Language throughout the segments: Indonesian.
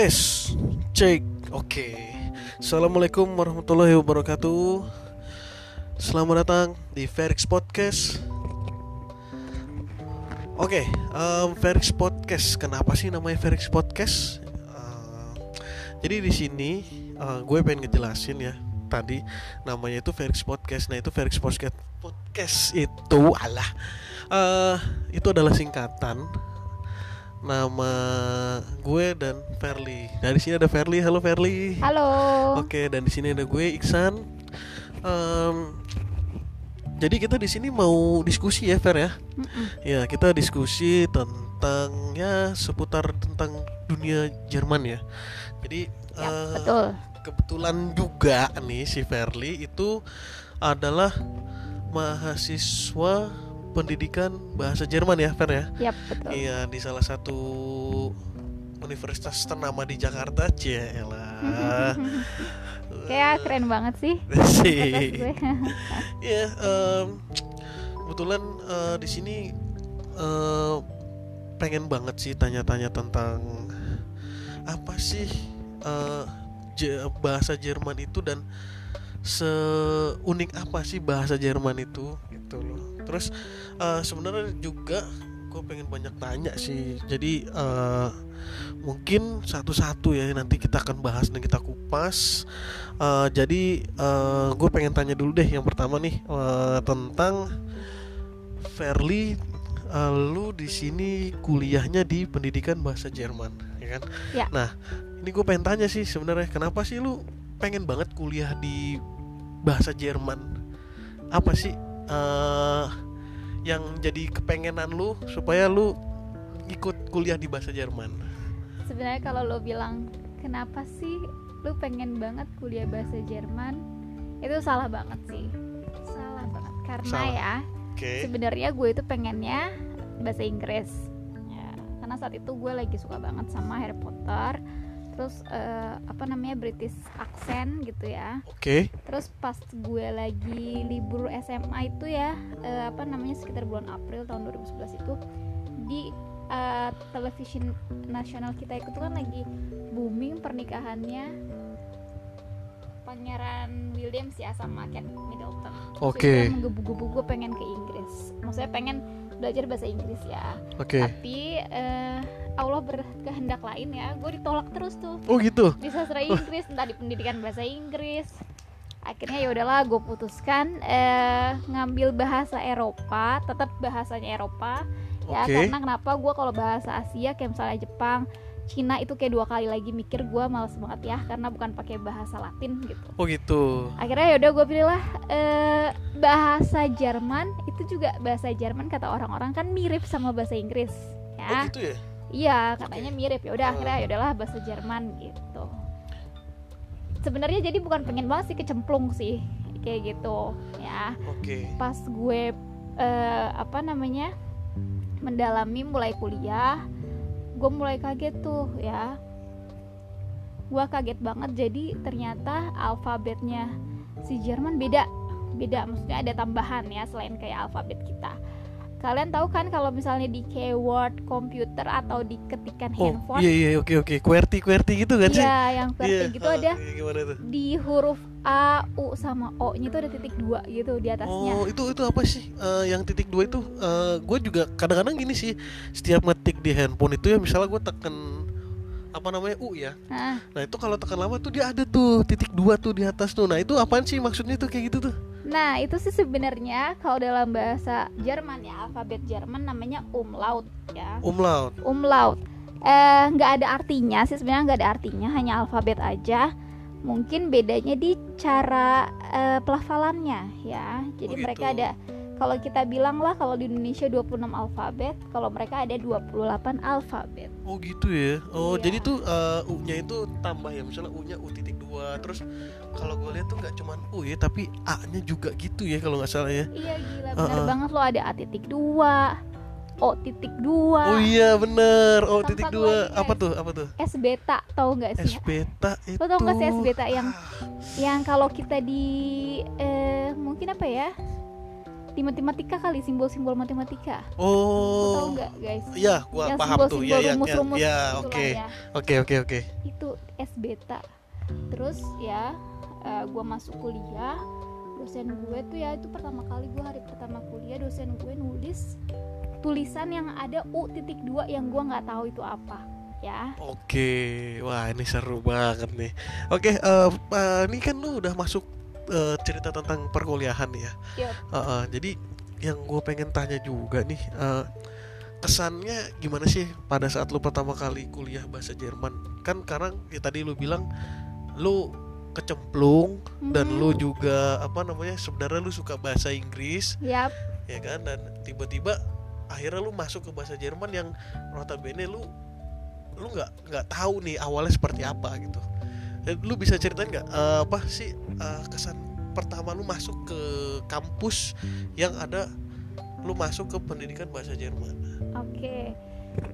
Tes, cek, oke. Assalamualaikum warahmatullahi wabarakatuh. Selamat datang di Ferix Podcast. Oke, um, Ferix Podcast. Kenapa sih namanya Ferix Podcast? Uh, jadi di sini uh, gue pengen ngejelasin ya. Tadi namanya itu Ferix Podcast. Nah itu Ferix Podcast. Podcast itu alah. Uh, itu adalah singkatan nama gue dan Verly. Dari sini ada Verly. Halo Verly. Halo. Oke, dan di sini ada gue Iksan. Um, jadi kita di sini mau diskusi ya, Fer ya. Mm-mm. Ya, kita diskusi tentang ya seputar tentang dunia Jerman ya. Jadi Ya, eh, betul. kebetulan juga nih si Verly itu adalah mahasiswa pendidikan bahasa Jerman ya, Fer ya. Yap, betul. Iya di salah satu universitas ternama di Jakarta, Cielah. Kayak keren banget sih. sih. Iya, kebetulan eh, di sini eh, pengen banget sih tanya-tanya tentang apa sih Je- bahasa Jerman itu dan seunik apa sih bahasa Jerman itu gitu loh. Terus eh, sebenarnya juga gue pengen banyak tanya sih. Jadi eh, mungkin satu-satu ya nanti kita akan bahas dan kita kupas. Eh, jadi gue pengen tanya dulu deh yang pertama nih eh, tentang Verly. eh, lu di sini kuliahnya di pendidikan bahasa Jerman, ya kan? Ya. Nah, ini gue pengen tanya sih sebenarnya kenapa sih lu pengen banget kuliah di bahasa Jerman? Apa sih eh yang jadi kepengenan lu supaya lu ikut kuliah di bahasa Jerman? Sebenarnya kalau lo bilang kenapa sih lu pengen banget kuliah bahasa Jerman? Itu salah banget sih. Salah banget. Karena Salah. ya, Oke. sebenarnya gue itu pengennya bahasa Inggris. Ya, karena saat itu gue lagi suka banget sama Harry Potter. Terus eh, apa namanya British accent gitu ya. Oke. Terus pas gue lagi libur SMA itu ya eh, apa namanya sekitar bulan April tahun 2011 itu di eh, televisi nasional kita itu kan lagi booming pernikahannya Pangeran William ya sama Kate Middleton. Oke. itu menggebu-gebu gue pengen ke Inggris. Maksudnya pengen belajar bahasa Inggris ya. Oke. Tapi eh, Allah berkehendak lain ya. Gue ditolak terus tuh Oh gitu. di sastra Inggris entah di pendidikan bahasa Inggris akhirnya ya udahlah gue putuskan eh, ngambil bahasa Eropa tetap bahasanya Eropa ya karena kenapa gue kalau bahasa Asia kayak misalnya Jepang Cina itu kayak dua kali lagi mikir gue males banget ya karena bukan pakai bahasa Latin gitu Oh gitu. akhirnya ya udah gue pilih lah eh, bahasa Jerman itu juga bahasa Jerman kata orang-orang kan mirip sama bahasa Inggris Oh ya gitu ya. Iya, katanya mirip ya. Udah Oh. akhirnya ya udahlah bahasa Jerman gitu. Sebenarnya jadi bukan pengen banget sih kecemplung sih kayak gitu ya. Oke. Pas gue eh, apa namanya mendalami mulai kuliah, gue mulai kaget tuh ya. Gue kaget banget jadi ternyata alfabetnya si Jerman beda. Beda maksudnya ada tambahan ya selain kayak alfabet kita. Kalian tahu kan kalau misalnya di keyword komputer atau di ketikan Oh handphone iya iya oke oke. QWERTY QWERTY gitu kan sih? Iya, yang QWERTY Iya, gitu ah, ada di huruf A, U sama O-nya itu ada titik dua gitu di atasnya. Oh itu itu apa sih Eh, yang titik dua itu? gue juga kadang-kadang gini sih setiap ngetik di handphone itu ya misalnya gue tekan apa namanya U ya. Nah, Nah itu kalau tekan lama tuh dia ada tuh titik dua tuh di atas tuh. Nah itu apaan sih maksudnya tuh kayak gitu tuh? Nah itu sih sebenarnya kalau dalam bahasa Jerman ya alfabet Jerman namanya umlaut ya. Umlaut. Umlaut. Eh nggak ada artinya sih sebenarnya nggak ada artinya hanya alfabet aja. Mungkin bedanya di cara eh, pelafalannya ya. Jadi Oh, mereka gitu. ada kalau kita bilang lah kalau di Indonesia 26 alfabet, kalau mereka ada 28 alfabet. Oh gitu ya. Oh Iya. jadi tuh eh, U-nya itu tambah ya. Misalnya U-nya U titik dua. Terus kalau gue lihat tuh nggak cuman U ya, tapi A-nya juga gitu ya kalau nggak salah ya. Iya gila bener Heeh. banget loh ada A titik dua, O titik dua, Oh iya bener. Oh Sama titik dua. Apa S. tuh? Apa tuh? S beta tau nggak S sih? beta itu. Lo tau nggak sih S beta yang yang kalau kita di eh, mungkin apa ya di matematika kali simbol-simbol matematika Lu Oh. tahu nggak guys Iya, gua yang paham tuh. simbol-simbol Ya, ya, ya, rumus-rumus ya, itulah oke. ya. Oke, oke, oke. itu S beta terus ya eh, gua masuk kuliah dosen gue tuh ya itu pertama kali gue hari pertama kuliah dosen gue nulis tulisan yang ada U titik dua yang gua nggak tahu itu apa ya Oke, wah ini seru banget nih. Oke, eh, eh, ini kan lu udah masuk eh, cerita tentang perkuliahan ya. Yap. Eh, eh, jadi yang gue pengen tanya juga nih, eh, kesannya gimana sih pada saat lu pertama kali kuliah bahasa Jerman? Kan sekarang ya tadi lu bilang lu kecemplung dan Mhm. lu juga apa namanya sebenarnya lu suka bahasa Inggris. Yap, ya kan? Dan tiba-tiba akhirnya lu masuk ke bahasa Jerman yang notabene lu lu nggak nggak tahu nih awalnya seperti apa gitu. Eh, lu bisa ceritain nggak eh, apa sih eh, kesan pertama lu masuk ke kampus yang ada lu masuk ke pendidikan bahasa Jerman? Oke,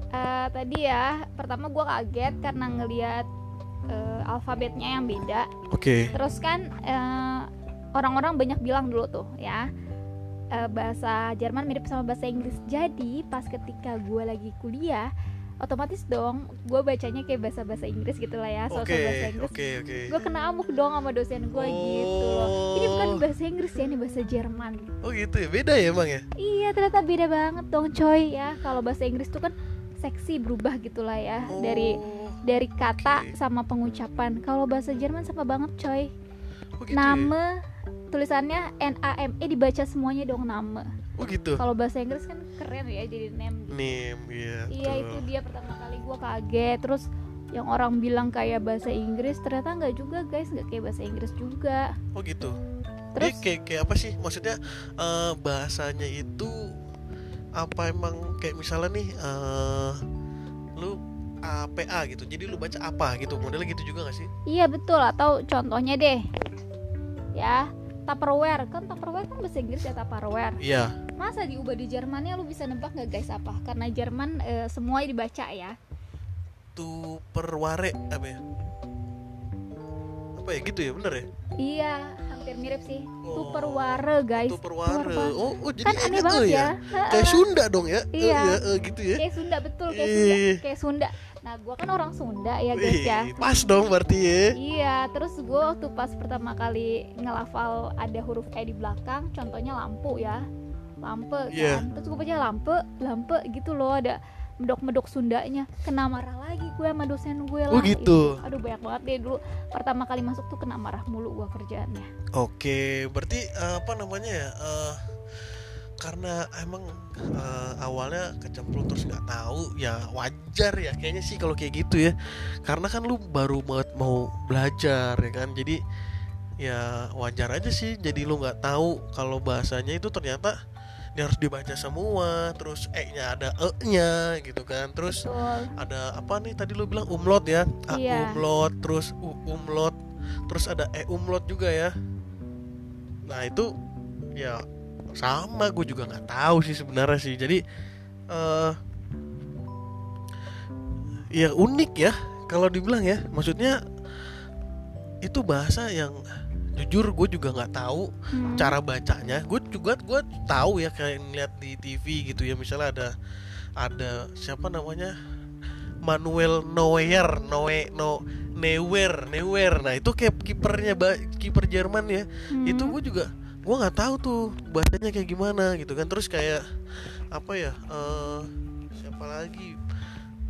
Eh, tadi ya pertama gue kaget karena ngelihat eh, alfabetnya yang beda. oke Terus kan eh, orang-orang banyak bilang dulu tuh ya eh, bahasa Jerman mirip sama bahasa Inggris. Jadi pas ketika gue lagi kuliah, otomatis dong gue bacanya kayak bahasa bahasa Inggris gitu lah ya, soal bahasa Inggris. oke oke Gue kena amuk dong sama dosen gue gitu loh. Ini bukan Oh. bahasa Inggris ya, ini bahasa Jerman. oh gitu ya beda ya emang ya Iya ternyata beda banget dong coy ya Kalau bahasa Inggris tuh kan seksi berubah gitulah ya Oh, dari kata oke. sama pengucapan. Kalau bahasa Jerman sama banget coy. Oh gitu ya? Nama tulisannya N-A-M-E dibaca semuanya dong nama oh gitu? Kalau bahasa Inggris kan keren ya jadi name nim iya Iya betul. itu dia pertama kali gua kaget. Terus yang orang bilang kayak bahasa Inggris ternyata nggak juga guys. Nggak kayak bahasa Inggris juga. Oh gitu? Terus Dia kayak kayak apa sih? Maksudnya eh, bahasanya itu apa emang? Kayak misalnya nih eh lu APA gitu. Jadi lu baca apa gitu. Modelnya gitu juga gak sih? Iya betul atau contohnya deh ya Tupperware kan Tupperware kan bahasa Inggris ya Tupperware Iya. masa diubah di Jermannya lu bisa nebak nggak guys apa karena Jerman eh, semuanya dibaca ya Tu perware apa ya? Apa ya gitu ya? Bener ya? iya hampir mirip sih Oh. Tupperware guys Tu perware. Tupperware. Oh, oh jadi kan aneh eh, banget eh, ya, Kayak Sunda dong ya? Eh, Iya. ya, eh, gitu ya. kayak Sunda betul kayak Sunda Ih. kayak Sunda nah gua kan orang Sunda ya guys ya Wih, pas dong berarti ya. Iya, terus gue waktu pas pertama kali ngelafal ada huruf E di belakang, contohnya lampu ya, lampe kan. Iya. Terus gue baca lampe, lampe gitu loh ada medok-medok Sundanya. Kena marah lagi gue sama dosen gue lah. Oh, gitu. Ih, Aduh banyak banget deh dulu. Pertama kali masuk tuh kena marah mulu gue kerjaannya. Oke, berarti eh, apa namanya ya? eh, karena emang eh, awalnya kecemplung terus nggak tahu, ya wajar ya kayaknya sih kalau kayak gitu ya. Karena kan lu baru banget mau belajar ya kan, jadi ya wajar aja sih. Jadi lu nggak tahu kalau bahasanya itu ternyata dia harus dibaca semua, terus e-nya ada e-nya gitu kan, terus Betul. ada apa nih tadi lu bilang? Umlaut ya? A Iya. umlaut terus u umlaut terus ada e umlaut juga ya. Nah itu ya sama gue juga nggak tahu sih sebenarnya sih. Jadi eh ya unik ya kalau dibilang ya. Maksudnya itu bahasa yang jujur gue juga nggak tahu Hmm. cara bacanya. Gue juga gue tahu ya kayak ngeliat di TV gitu ya. Misalnya ada ada siapa namanya? Manuel Neuer Noe no Neuer Neuer. Nah itu kayak kipernya kiper Jerman ya. Hmm. itu gue juga gue nggak tahu tuh bacanya kayak gimana gitu kan. Terus kayak apa ya eh, siapa lagi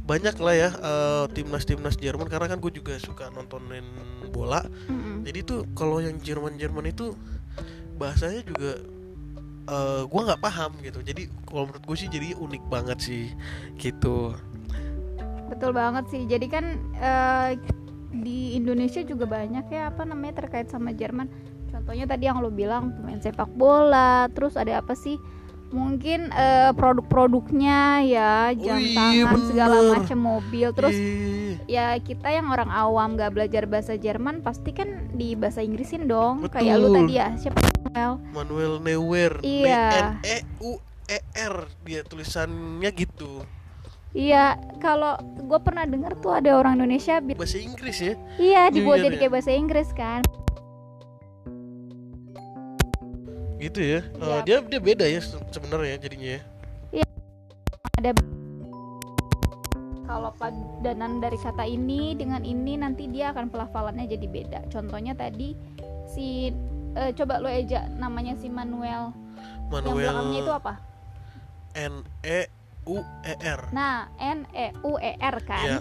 banyak lah ya eh, timnas timnas Jerman karena kan gue juga suka nontonin bola Mm-mm. jadi tuh kalau yang Jerman Jerman itu bahasanya juga eh gue nggak paham gitu jadi kalau menurut gue sih jadi unik banget sih gitu Betul banget sih. Jadi kan eh, di Indonesia juga banyak ya apa namanya terkait sama Jerman. Contohnya tadi yang lo bilang pemain sepak bola, terus ada apa sih? Mungkin eh, produk-produknya ya jam iya, tangan segala bener. macam mobil. Terus Ih, ya kita yang orang awam gak belajar bahasa Jerman pasti kan di bahasa Inggrisin dong. Kayak lu Betul. tadi ya siapa? Mel? Manuel Neuer Iya. N E U E R dia tulisannya gitu Iya, kalau gue pernah dengar tuh ada orang Indonesia bahasa Inggris ya Iya, dibuat jadi iya. kayak bahasa Inggris kan. Gitu ya. Iya. dia dia beda ya se- sebenarnya jadinya ya. Ada kalau padanan dari kata ini dengan ini nanti dia akan pelafalannya jadi beda. Contohnya tadi si eh, coba lo eja namanya si Manuel, yang belakangnya itu Manuel apa? N E U E R. Nah N E U E R kan? Ya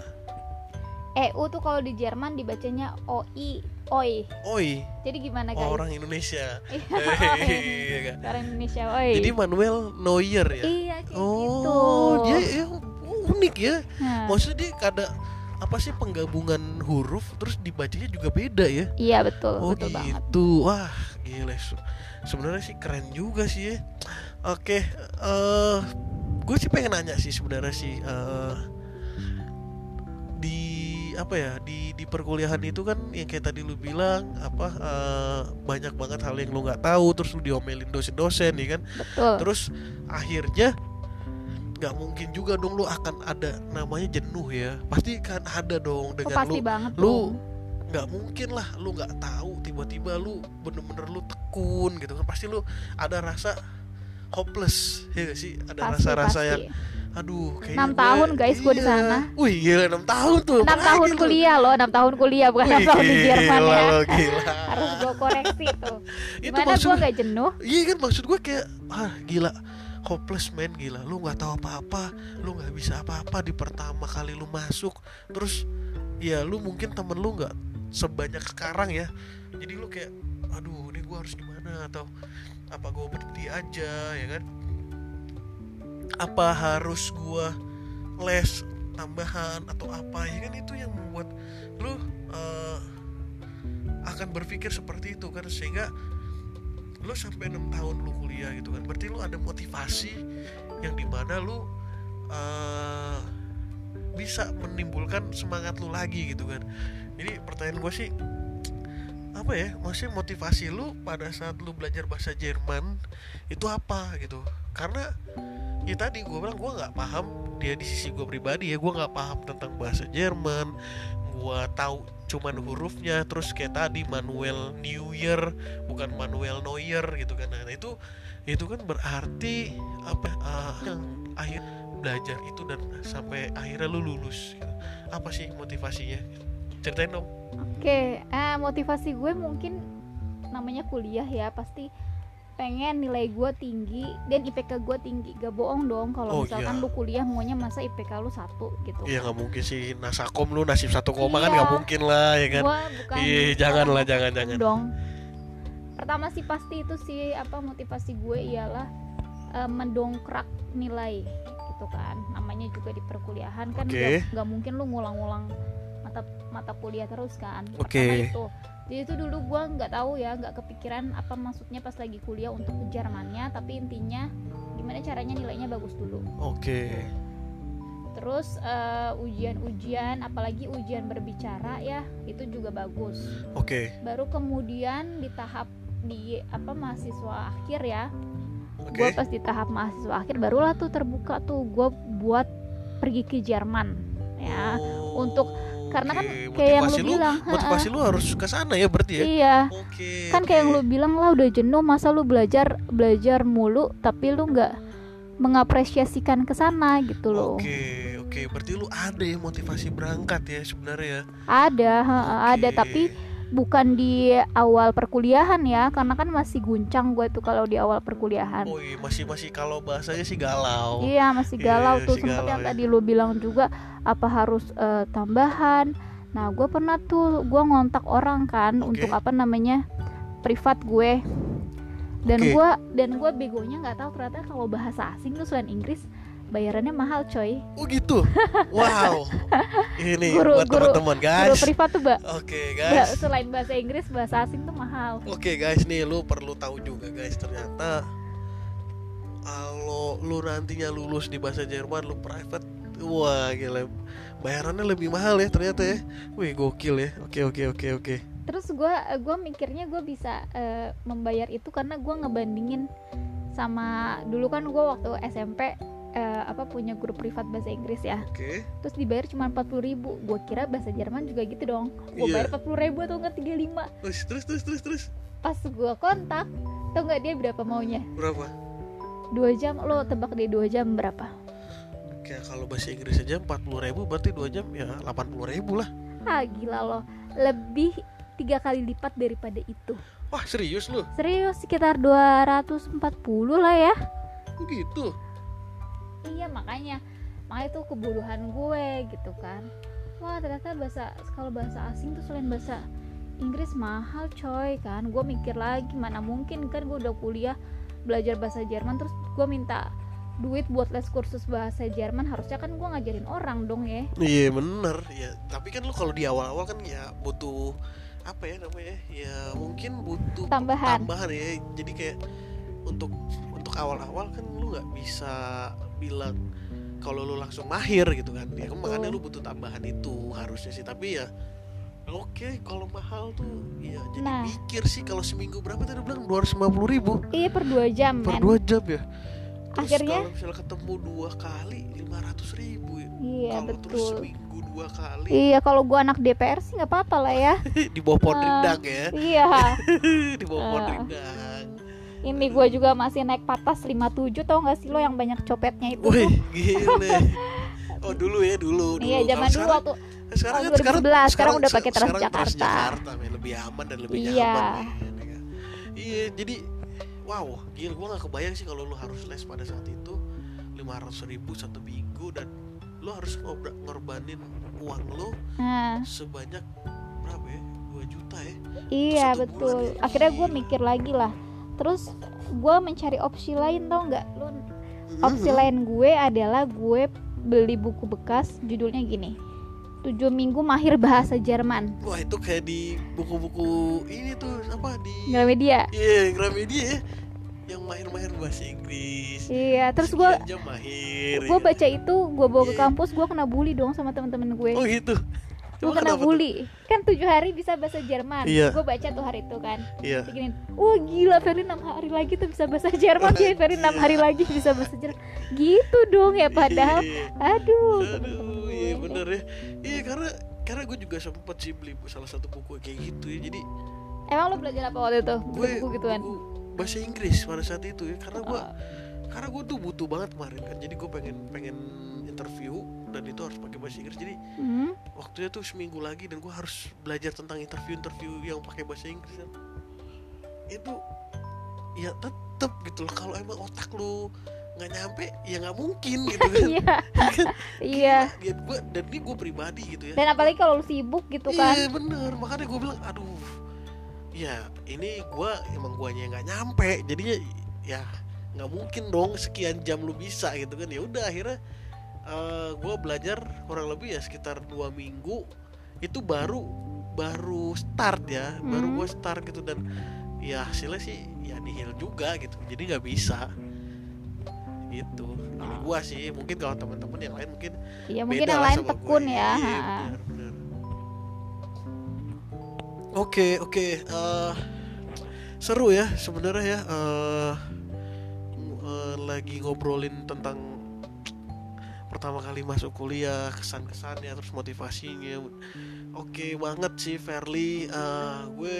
EU tuh kalau di Jerman dibacanya OI OI. Oi. Jadi gimana guys? orang Indonesia. Iya, Iya kan? orang Indonesia OI. Jadi Manuel Neuer ya? Iya kayak oh gitu. dia ya, unik ya. Nah, maksudnya dia ada apa sih penggabungan huruf terus dibacanya juga beda ya? Iya betul oh betul banget. gitu. Wah gila Se- sebenarnya sih keren juga sih ya. Oke eh gue sih pengen nanya sih sebenarnya sih eh, di apa ya di di perkuliahan itu kan yang kayak tadi lu bilang apa eh, banyak banget hal yang lu nggak tahu terus lu diomelin dosen-dosen ya kan? Betul. Terus akhirnya nggak mungkin juga dong lu akan ada namanya jenuh ya. Pasti kan ada dong Oh, dengan pasti lu banget lu nggak mungkin lah lu nggak tahu tiba-tiba lu bener-bener lu tekun gitu kan. Pasti lu ada rasa hopeless ya gak sih? Ada rasa-rasa yang aduh kayaknya Enam gue- tahun, guys, gua di iya. sana. wih gila 6 tahun tuh. Enam apalagi tahun lu. kuliah loh enam tahun kuliah bukan Wih, tahun di Jerman gila ya gila. Harus gue koreksi tuh. Itu gimana maksud gue nggak jenuh? Iya kan maksud gue kayak ah gila hopeless man gila. Lu nggak tahu apa-apa lu nggak bisa apa-apa di pertama kali lu masuk. Terus ya lu mungkin temen lu nggak sebanyak sekarang ya. Jadi lu kayak aduh ini gua harus gimana? Atau apa gua berhenti aja ya kan apa harus gua les tambahan atau apa? Ya kan itu yang membuat lu eh, akan berpikir seperti itu kan sehingga lu sampai enam tahun lu kuliah gitu kan berarti lu ada motivasi yang di mana lu eh, bisa menimbulkan semangat lu lagi gitu kan. Jadi pertanyaan gue sih apa ya maksudnya motivasi lu pada saat lu belajar bahasa Jerman itu apa gitu? Karena ya tadi gue bilang gue nggak paham dia di sisi gue pribadi ya. Gue nggak paham tentang bahasa Jerman. Gue tahu cuman hurufnya terus kayak tadi Manuel New Year bukan Manuel Neuer gitu kan. Nah itu itu kan berarti apa ah, yang akhir belajar itu dan sampai akhirnya lu lulus gitu. apa sih motivasinya? Ceritain dong. Oke eh motivasi gue mungkin namanya kuliah ya. Pasti pengen nilai gue tinggi dan IPK gue tinggi. Gak bohong dong kalau Oh, misalkan iya. lu kuliah maunya masa IPK lu satu gitu. Iya nggak mungkin sih. Nasakom lu nasib satu koma kan Iya. nggak mungkin lah ya kan? Bukan Iya jangan lah jangan jangan. dong. Pertama sih pasti itu sih apa motivasi gue ialah eh, mendongkrak nilai gitu kan. Namanya juga di perkuliahan kan nggak nggak mungkin lu ngulang-ngulang mata mata kuliah terus kan. Oke. pertama itu jadi itu dulu gue nggak tahu ya nggak kepikiran apa maksudnya pas lagi kuliah untuk ke Jermannya tapi intinya gimana caranya nilainya bagus dulu. Oke. Terus eh, ujian-ujian apalagi ujian berbicara ya itu juga bagus. Oke. Baru kemudian di tahap di apa mahasiswa akhir ya. Oke. Gue pas di tahap mahasiswa akhir barulah tuh terbuka tuh gue buat pergi ke Jerman ya Oh, untuk- karena kan kayak yang lu Motivasi bilang motivasi lu harus ke sana ya berarti ya? Iya. Oke kan kayak yang lu bilang lah udah jenuh masa lu belajar belajar mulu tapi lu nggak mengapresiasikan ke sana gitu loh. Oke, oke. Berarti lu ada ya motivasi berangkat ya sebenarnya ya. ada heeh, ada. Tapi bukan di awal perkuliahan ya karena kan masih guncang gue tuh kalau di awal perkuliahan iya, masih masih kalau bahasanya sih galau. Iya masih Iya, galau tuh masih sempet galau yang ya. tadi lu bilang juga apa harus eh, tambahan. Nah gue pernah tuh gue ngontak orang kan Oke. untuk apa namanya privat gue dan Oke. gue dan gue begonya nggak tahu ternyata kalau bahasa asing tuh selain Inggris bayarannya mahal coy. Oh gitu. Wow. Ini Guru- buat guru- teman-teman Guru guys. privat tuh mbak Oke Mbak, guys. selain bahasa Inggris bahasa asing tuh mahal. Oke guys nih lu perlu tahu juga guys ternyata kalau lu nantinya lulus di bahasa Jerman lu private wah gila bayarannya lebih mahal ya ternyata ya wih gokil ya oke oke oke oke Terus gue gua mikirnya gue bisa eh, membayar itu karena gue ngebandingin sama dulu kan gue waktu SMP eh, apa punya grup privat bahasa Inggris ya Oke. terus dibayar cuma 40.000 ribu gue kira bahasa Jerman juga gitu dong gue Iya. bayar 40.000 ribu atau enggak 35 Terus terus terus terus terus. pas gue kontak tau nggak dia berapa maunya Berapa? dua jam lo tebak dia dua jam berapa Kayak kalau bahasa Inggris aja 40.000 ribu berarti 2 jam ya 80.000 ribu lah. ah gila lo lebih tiga kali lipat daripada itu Wah serius lu? serius sekitar 240 lah ya gitu? Iya makanya makanya itu kebodohan gue gitu kan wah ternyata bahasa kalau bahasa asing tuh selain bahasa Inggris mahal coy kan gue mikir lagi mana mungkin kan gue udah kuliah belajar bahasa Jerman terus gue minta duit buat les kursus bahasa Jerman harusnya kan gue ngajarin orang dong ya Iya bener ya. Tapi kan lu kalau di awal-awal kan ya butuh apa ya namanya? Ya mungkin butuh Tambahan. Tambahan ya. Jadi kayak untuk untuk awal-awal kan lu nggak bisa bilang kalau lu langsung mahir gitu kan. Ya kan makanya lu butuh tambahan itu harusnya sih. Tapi ya oke kalau mahal tuh ya jadi Nah. mikir sih kalau seminggu berapa tadi bilang 250 ribu iya per dua jam per men dua jam ya. Terus Akhirnya- kalau misalnya ketemu dua kali 500 ribu ya. iya kalau terus betul seminggu dua kali iya kalau gue anak DPR sih nggak apa-apa lah ya di bawah pohon Ah. rindang ya iya di bawah pohon Ah. rindang ini gue juga masih naik patas 57 tau gak sih lo yang banyak copetnya itu wih gile oh dulu ya dulu dulu iya zaman dulu sekarang, waktu sekarang tahun kan sekarang 2011, sekarang udah pakai sekarang Transjakarta. Transjakarta, men. lebih aman dan lebih Iya. nyaman men. iya jadi wow gila gua nggak kebayang sih kalau lu harus les pada saat itu 500 ribu satu minggu dan lu harus ngorbanin uang lu nah sebanyak berapa ya 2 juta ya iya betul bulan ya? akhirnya gue mikir lagi lah terus gue mencari opsi lain tau nggak lu opsi Mhm. lain gue adalah gue beli buku bekas judulnya gini 7 minggu mahir bahasa Jerman Wah itu kayak di buku-buku ini tuh apa di Gramedia Iya Gramedia ya yang mahir-mahir bahasa Inggris. iya terus gue mahir. gue ya. baca itu gue bawa ke Iya. kampus gue kena bully dong sama teman-teman gue Oh gitu. Gue kena tuh? bully kan tujuh hari bisa bahasa Jerman Iya. gue baca tuh hari itu kan Iya. Diginin, wah gila Ferry 6 hari lagi tuh bisa bahasa Jerman ya Ferry 6 hari lagi bisa bahasa Jerman gitu dong ya padahal Iya. aduh Aduh, iya bener ya. Iya karena karena gue juga sempet sih beli salah satu buku kayak gitu ya. Jadi emang lo belajar apa waktu itu gue buku gituan buku bahasa Inggris pada saat itu ya. Karena gue Oh, karena gue tuh butuh banget kemarin kan. Jadi gue pengen pengen interview dan itu harus pakai bahasa Inggris. Jadi hmm, waktunya tuh seminggu lagi dan gue harus belajar tentang interview-interview yang pakai bahasa Inggris kan. itu ya tetep gitu loh. Kalau emang otak lu nggak nyampe ya nggak mungkin gitu kan. Iya. Iya. Ya gua, dan ini gue pribadi gitu ya. Dan apalagi kalau lu sibuk gitu kan. iya bener. Makanya gue bilang aduh ya ini gue emang guanya nggak nyampe. Jadinya ya nggak mungkin dong sekian jam lu bisa gitu kan. Ya udah akhirnya gue belajar kurang lebih ya sekitar dua minggu itu baru baru start ya baru Hmm. gue start gitu dan ya hasilnya sih ya nihil juga gitu jadi nggak bisa gitu kalau gua sih mungkin kalau teman-teman yang lain mungkin iya mungkin yang lain tekun gue. ya Iya, ha-ha. benar, benar. Oke oke eh, seru ya sebenarnya ya eh, ng- eh, lagi ngobrolin tentang pertama kali masuk kuliah kesan-kesannya terus motivasinya. Oke banget sih Fairly Eh, gue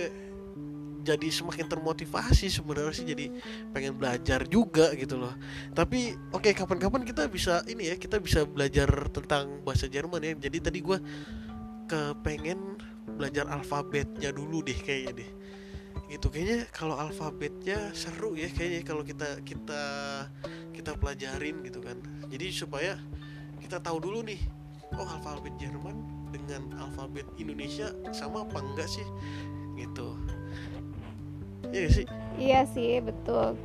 jadi semakin termotivasi sebenarnya sih jadi pengen belajar juga gitu loh. Tapi oke kapan-kapan kita bisa ini ya kita bisa belajar tentang bahasa Jerman ya. Jadi tadi gue kepengen belajar alfabetnya dulu deh kayaknya deh. Gitu kayaknya kalau alfabetnya seru ya kayaknya kalau kita kita kita pelajarin gitu kan. Jadi supaya kita tahu dulu nih oh alfabet Jerman dengan alfabet Indonesia sama apa enggak sih? Gitu. Iya gak sih? Iya sih betul.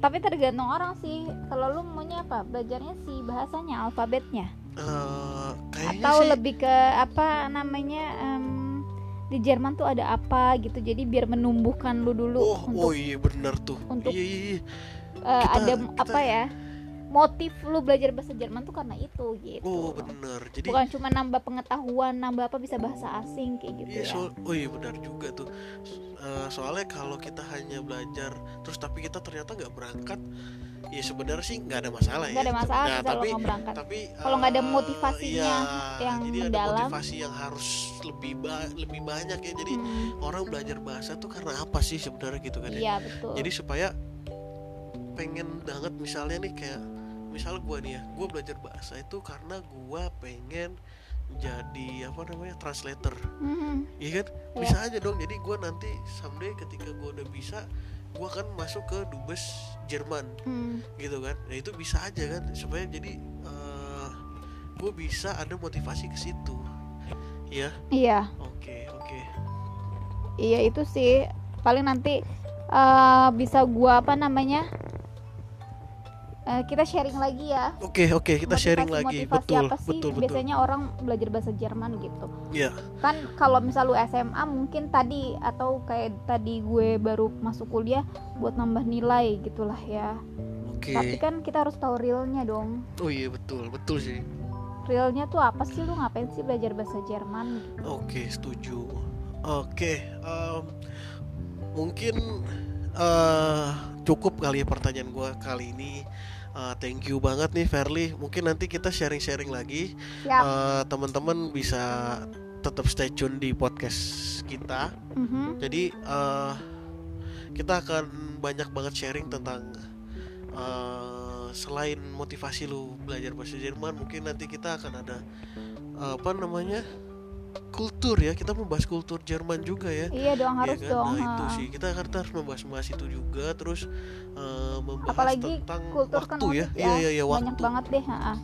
Tapi tergantung orang sih. Kalau lu maunya apa? Belajarnya sih bahasanya alfabetnya? Kayaknya atau sih lebih ke apa namanya em, di Jerman tuh ada apa gitu. Jadi biar menumbuhkan lu dulu oh untuk oh iya bener tuh. untuk- iya iya iya. eh, kita- ada kita- apa ya motif lu belajar bahasa Jerman tuh karena itu gitu oh bener jadi bukan cuma nambah pengetahuan nambah apa bisa bahasa asing kayak gitu Iya, ya so- oh iya benar juga tuh. Eh, soalnya kalau kita hanya belajar terus tapi kita ternyata nggak berangkat, ya sebenarnya sih nggak ada masalah nggak ya. ada masalah Nah, kalau tapi nggak berangkat tapi Kalau nggak ada eh, motivasinya iya, yang jadi ada mendalam. motivasi yang harus lebih ba- lebih banyak ya. Jadi Hmm, orang belajar bahasa tuh karena apa sih sebenarnya gitu kan ya? iya betul Jadi supaya pengen banget misalnya nih kayak misal gua nih ya, gua belajar bahasa itu karena gua pengen jadi apa namanya translator Mhm. Iya kan? Iya. Bisa aja dong. Jadi gua nanti someday ketika gua udah bisa, gua akan masuk ke dubes Jerman, Hmm, gitu kan? Nah itu bisa aja kan, supaya jadi eh gue bisa ada motivasi ke situ. Ya, iya oke oke. iya itu sih paling nanti eh, bisa gua apa namanya Eh, kita sharing lagi ya Oke oke kita sharing lagi. Motivasi Betul apa sih betul betul. biasanya orang belajar bahasa Jerman gitu Iya kan kalau misal lu SMA mungkin tadi atau kayak tadi gue baru masuk kuliah buat nambah nilai gitulah ya oke. tapi kan kita harus tahu realnya dong Oh iya betul betul sih. realnya tuh apa sih lu ngapain sih belajar bahasa Jerman gitu. Oke setuju. Oke em, mungkin eh cukup kali ya pertanyaan gua kali ini. Eh, thank you banget nih Verly. Mungkin nanti kita sharing-sharing lagi. siap Eh, teman-teman bisa tetap stay tune di podcast kita. Mhm. Jadi eh, kita akan banyak banget sharing tentang eh, selain motivasi lu belajar bahasa Jerman, mungkin nanti kita akan ada eh, apa namanya kultur ya. Kita membahas kultur Jerman juga ya. iya dong Iya harus kan? dong Nah itu ha. sih kita akan harus membahas-membahas itu juga, terus eh, membahas apalagi tentang kultur kan waktu ya. unik Iya iya iya banyak waktu banget deh ha.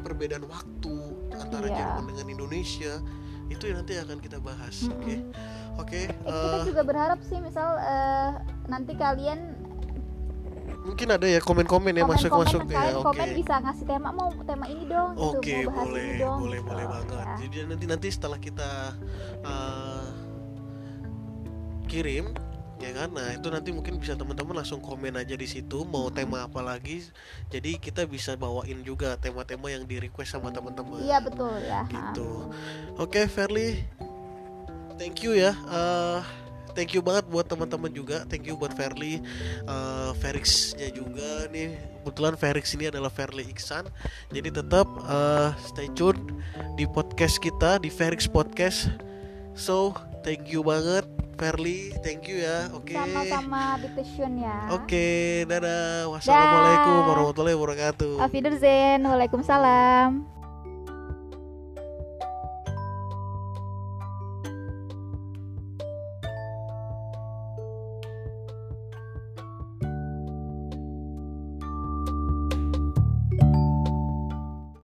perbedaan waktu antara Iya. Jerman dengan Indonesia itu yang nanti akan kita bahas oke Mm-mm. oke Eh, kita eh, juga berharap sih misal eh, nanti kalian mungkin ada ya komen-komen ya masuk masuk komen, ya oke komen bisa ngasih tema mau tema ini dong gitu, oke mau bahas boleh ini dong boleh gitu, boleh banget. Ya. jadi nanti nanti setelah kita eh, kirim ya kan? Nah itu nanti mungkin bisa teman-teman langsung komen aja di situ mau tema apa lagi. Jadi kita bisa bawain juga tema-tema yang di request sama teman-teman. Iya betul ya. Gitu. Oke Verly. Thank you ya. Eh, thank you banget buat teman-teman juga. Thank you buat Verly Eh, Ferixnya juga nih. Kebetulan Ferix ini adalah Verly Iksan. Jadi tetap eh, stay tune di podcast kita di Ferix Podcast. So thank you banget Verly. Thank you ya. Oke. Sama-sama di Tune ya. Oke dadah. Wassalamualaikum warahmatullahi wabarakatuh. Auf Wiedersehen. Waalaikumsalam